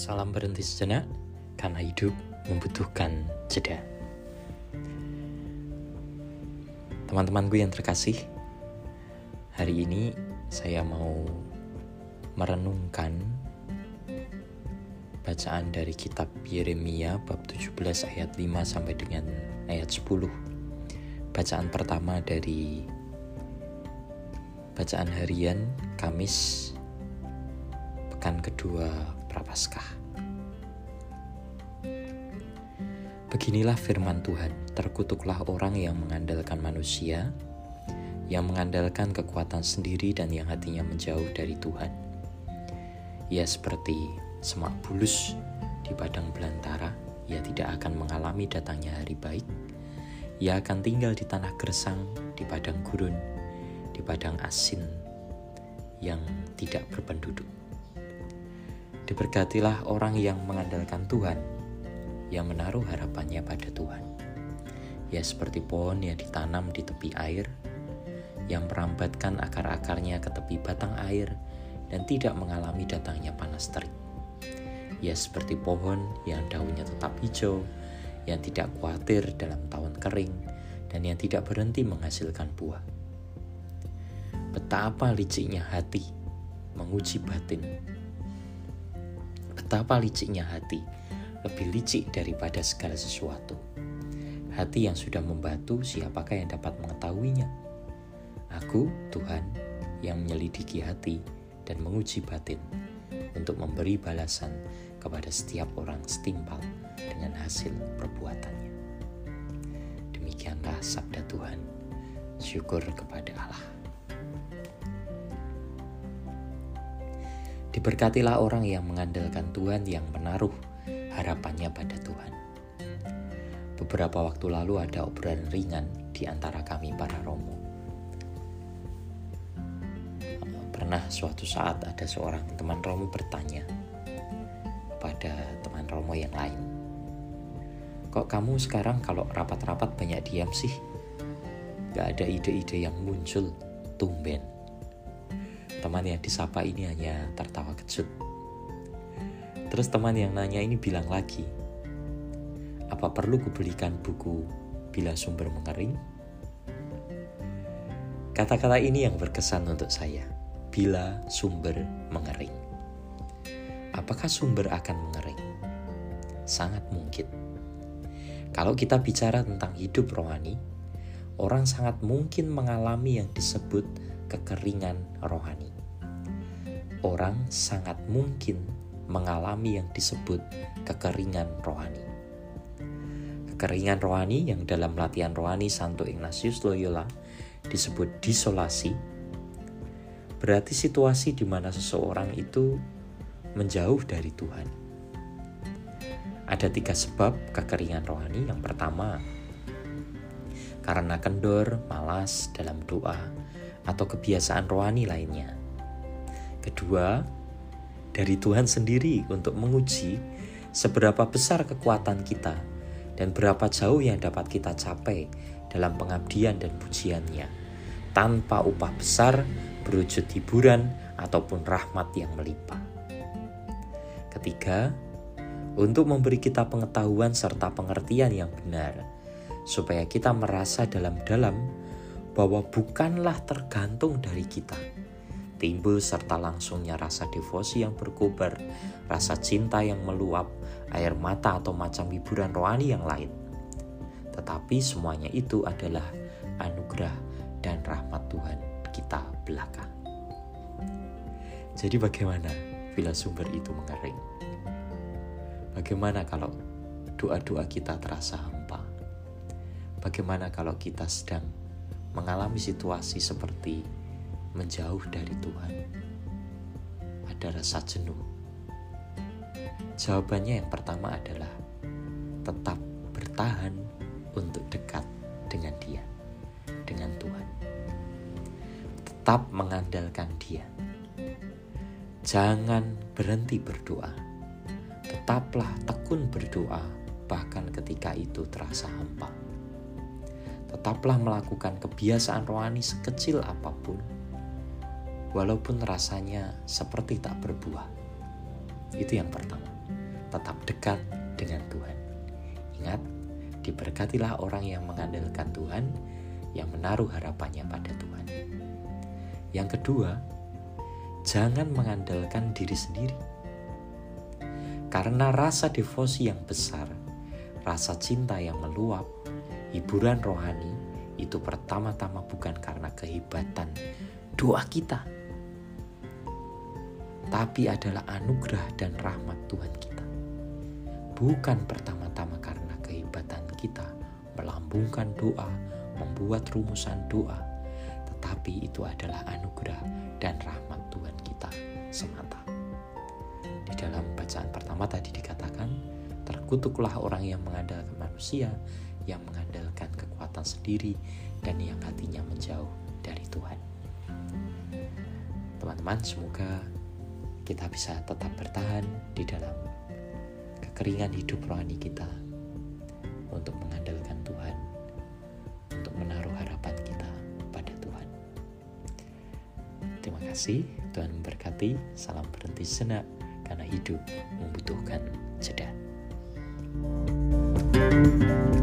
Salam berhenti sejenak karena hidup membutuhkan jeda. Teman-temanku yang terkasih, hari ini saya mau merenungkan bacaan dari kitab Yeremia bab 17 ayat 5 sampai dengan ayat 10. Bacaan pertama dari bacaan harian Kamis pekan kedua Prapaskah. Beginilah firman Tuhan, terkutuklah orang yang mengandalkan manusia, yang mengandalkan kekuatan sendiri dan yang hatinya menjauh dari Tuhan. Ia seperti semak bulus di padang belantara, ia tidak akan mengalami datangnya hari baik. Ia akan tinggal di tanah gersang, di padang gurun, di padang asin yang tidak berpenduduk. Diberkatilah orang yang mengandalkan Tuhan, yang menaruh harapannya pada Tuhan. Ya seperti pohon yang ditanam di tepi air, yang merambatkan akar-akarnya ke tepi batang air dan tidak mengalami datangnya panas terik. Ya seperti pohon yang daunnya tetap hijau, yang tidak khawatir dalam tahun kering, dan yang tidak berhenti menghasilkan buah. Betapa liciknya hati menguji batin Betapa liciknya hati, lebih licik daripada segala sesuatu. Hati yang sudah membatu, siapakah yang dapat mengetahuinya? Aku, Tuhan, yang menyelidiki hati dan menguji batin untuk memberi balasan kepada setiap orang setimpal dengan hasil perbuatannya. Demikianlah sabda Tuhan. Syukur kepada Allah. Diberkatilah orang yang mengandalkan Tuhan yang menaruh harapannya pada Tuhan. Beberapa waktu lalu ada obrolan ringan di antara kami para romo. Pernah suatu saat ada seorang teman romo bertanya pada teman romo yang lain. Kok kamu sekarang kalau rapat-rapat banyak diam sih? Gak ada ide-ide yang muncul, tumben. Teman yang disapa ini hanya tertawa kejut. Terus teman yang nanya ini bilang lagi, apa perlu kubelikan buku bila sumber mengering? Kata-kata ini yang berkesan untuk saya, bila sumber mengering. Apakah sumber akan mengering? Sangat mungkin. Kalau kita bicara tentang hidup rohani, orang sangat mungkin mengalami yang disebut kekeringan rohani. Orang sangat mungkin mengalami yang disebut kekeringan rohani. Kekeringan rohani yang dalam latihan rohani Santo Ignatius Loyola disebut disolasi, berarti situasi di mana seseorang itu menjauh dari Tuhan. Ada tiga sebab kekeringan rohani. Yang pertama, karena kendor, malas dalam doa, atau kebiasaan rohani lainnya. Kedua, dari Tuhan sendiri untuk menguji seberapa besar kekuatan kita dan berapa jauh yang dapat kita capai dalam pengabdian dan pujiannya tanpa upah besar berwujud hiburan ataupun rahmat yang melimpah. Ketiga, untuk memberi kita pengetahuan serta pengertian yang benar, supaya kita merasa dalam-dalam bahwa bukanlah tergantung dari kita. Timbul serta langsungnya rasa devosi yang berkobar, rasa cinta yang meluap, air mata atau macam hiburan rohani yang lain. Tetapi semuanya itu adalah anugerah dan rahmat Tuhan kita belaka. Jadi bagaimana bila sumber itu mengering? Bagaimana kalau doa-doa kita terasa hampa? Bagaimana kalau kita sedang mengalami situasi seperti menjauh dari Tuhan, ada rasa jenuh. Jawabannya yang pertama adalah tetap bertahan untuk dekat dengan Dia, dengan Tuhan. Tetap mengandalkan Dia. Jangan berhenti berdoa. Tetaplah tekun berdoa, bahkan ketika itu terasa hampa tetaplah melakukan kebiasaan rohani sekecil apa pun, walaupun rasanya seperti tak berbuah. Itu yang pertama. tetap dekat dengan Tuhan. Ingat, diberkatilah orang yang mengandalkan Tuhan, yang menaruh harapannya pada Tuhan. Yang kedua, jangan mengandalkan diri sendiri. Karena rasa devosi yang besar, rasa cinta yang meluap, hiburan rohani itu pertama-tama bukan karena kehebatan doa kita, tapi adalah anugerah dan rahmat Tuhan kita. Bukan pertama-tama karena kehebatan kita melambungkan doa, membuat rumusan doa, tetapi itu adalah anugerah dan rahmat Tuhan kita semata. Di dalam bacaan pertama tadi dikatakan, terkutuklah orang yang mengandalkan manusia, yang mengandalkan kekuatan sendiri, dan yang hatinya menjauh dari Tuhan. Teman-teman, semoga kita bisa tetap bertahan di dalam kekeringan hidup rohani kita untuk mengandalkan Tuhan, untuk menaruh harapan kita pada Tuhan. Terima kasih, Tuhan memberkati. Salam berhenti senak karena hidup membutuhkan jeda. thank you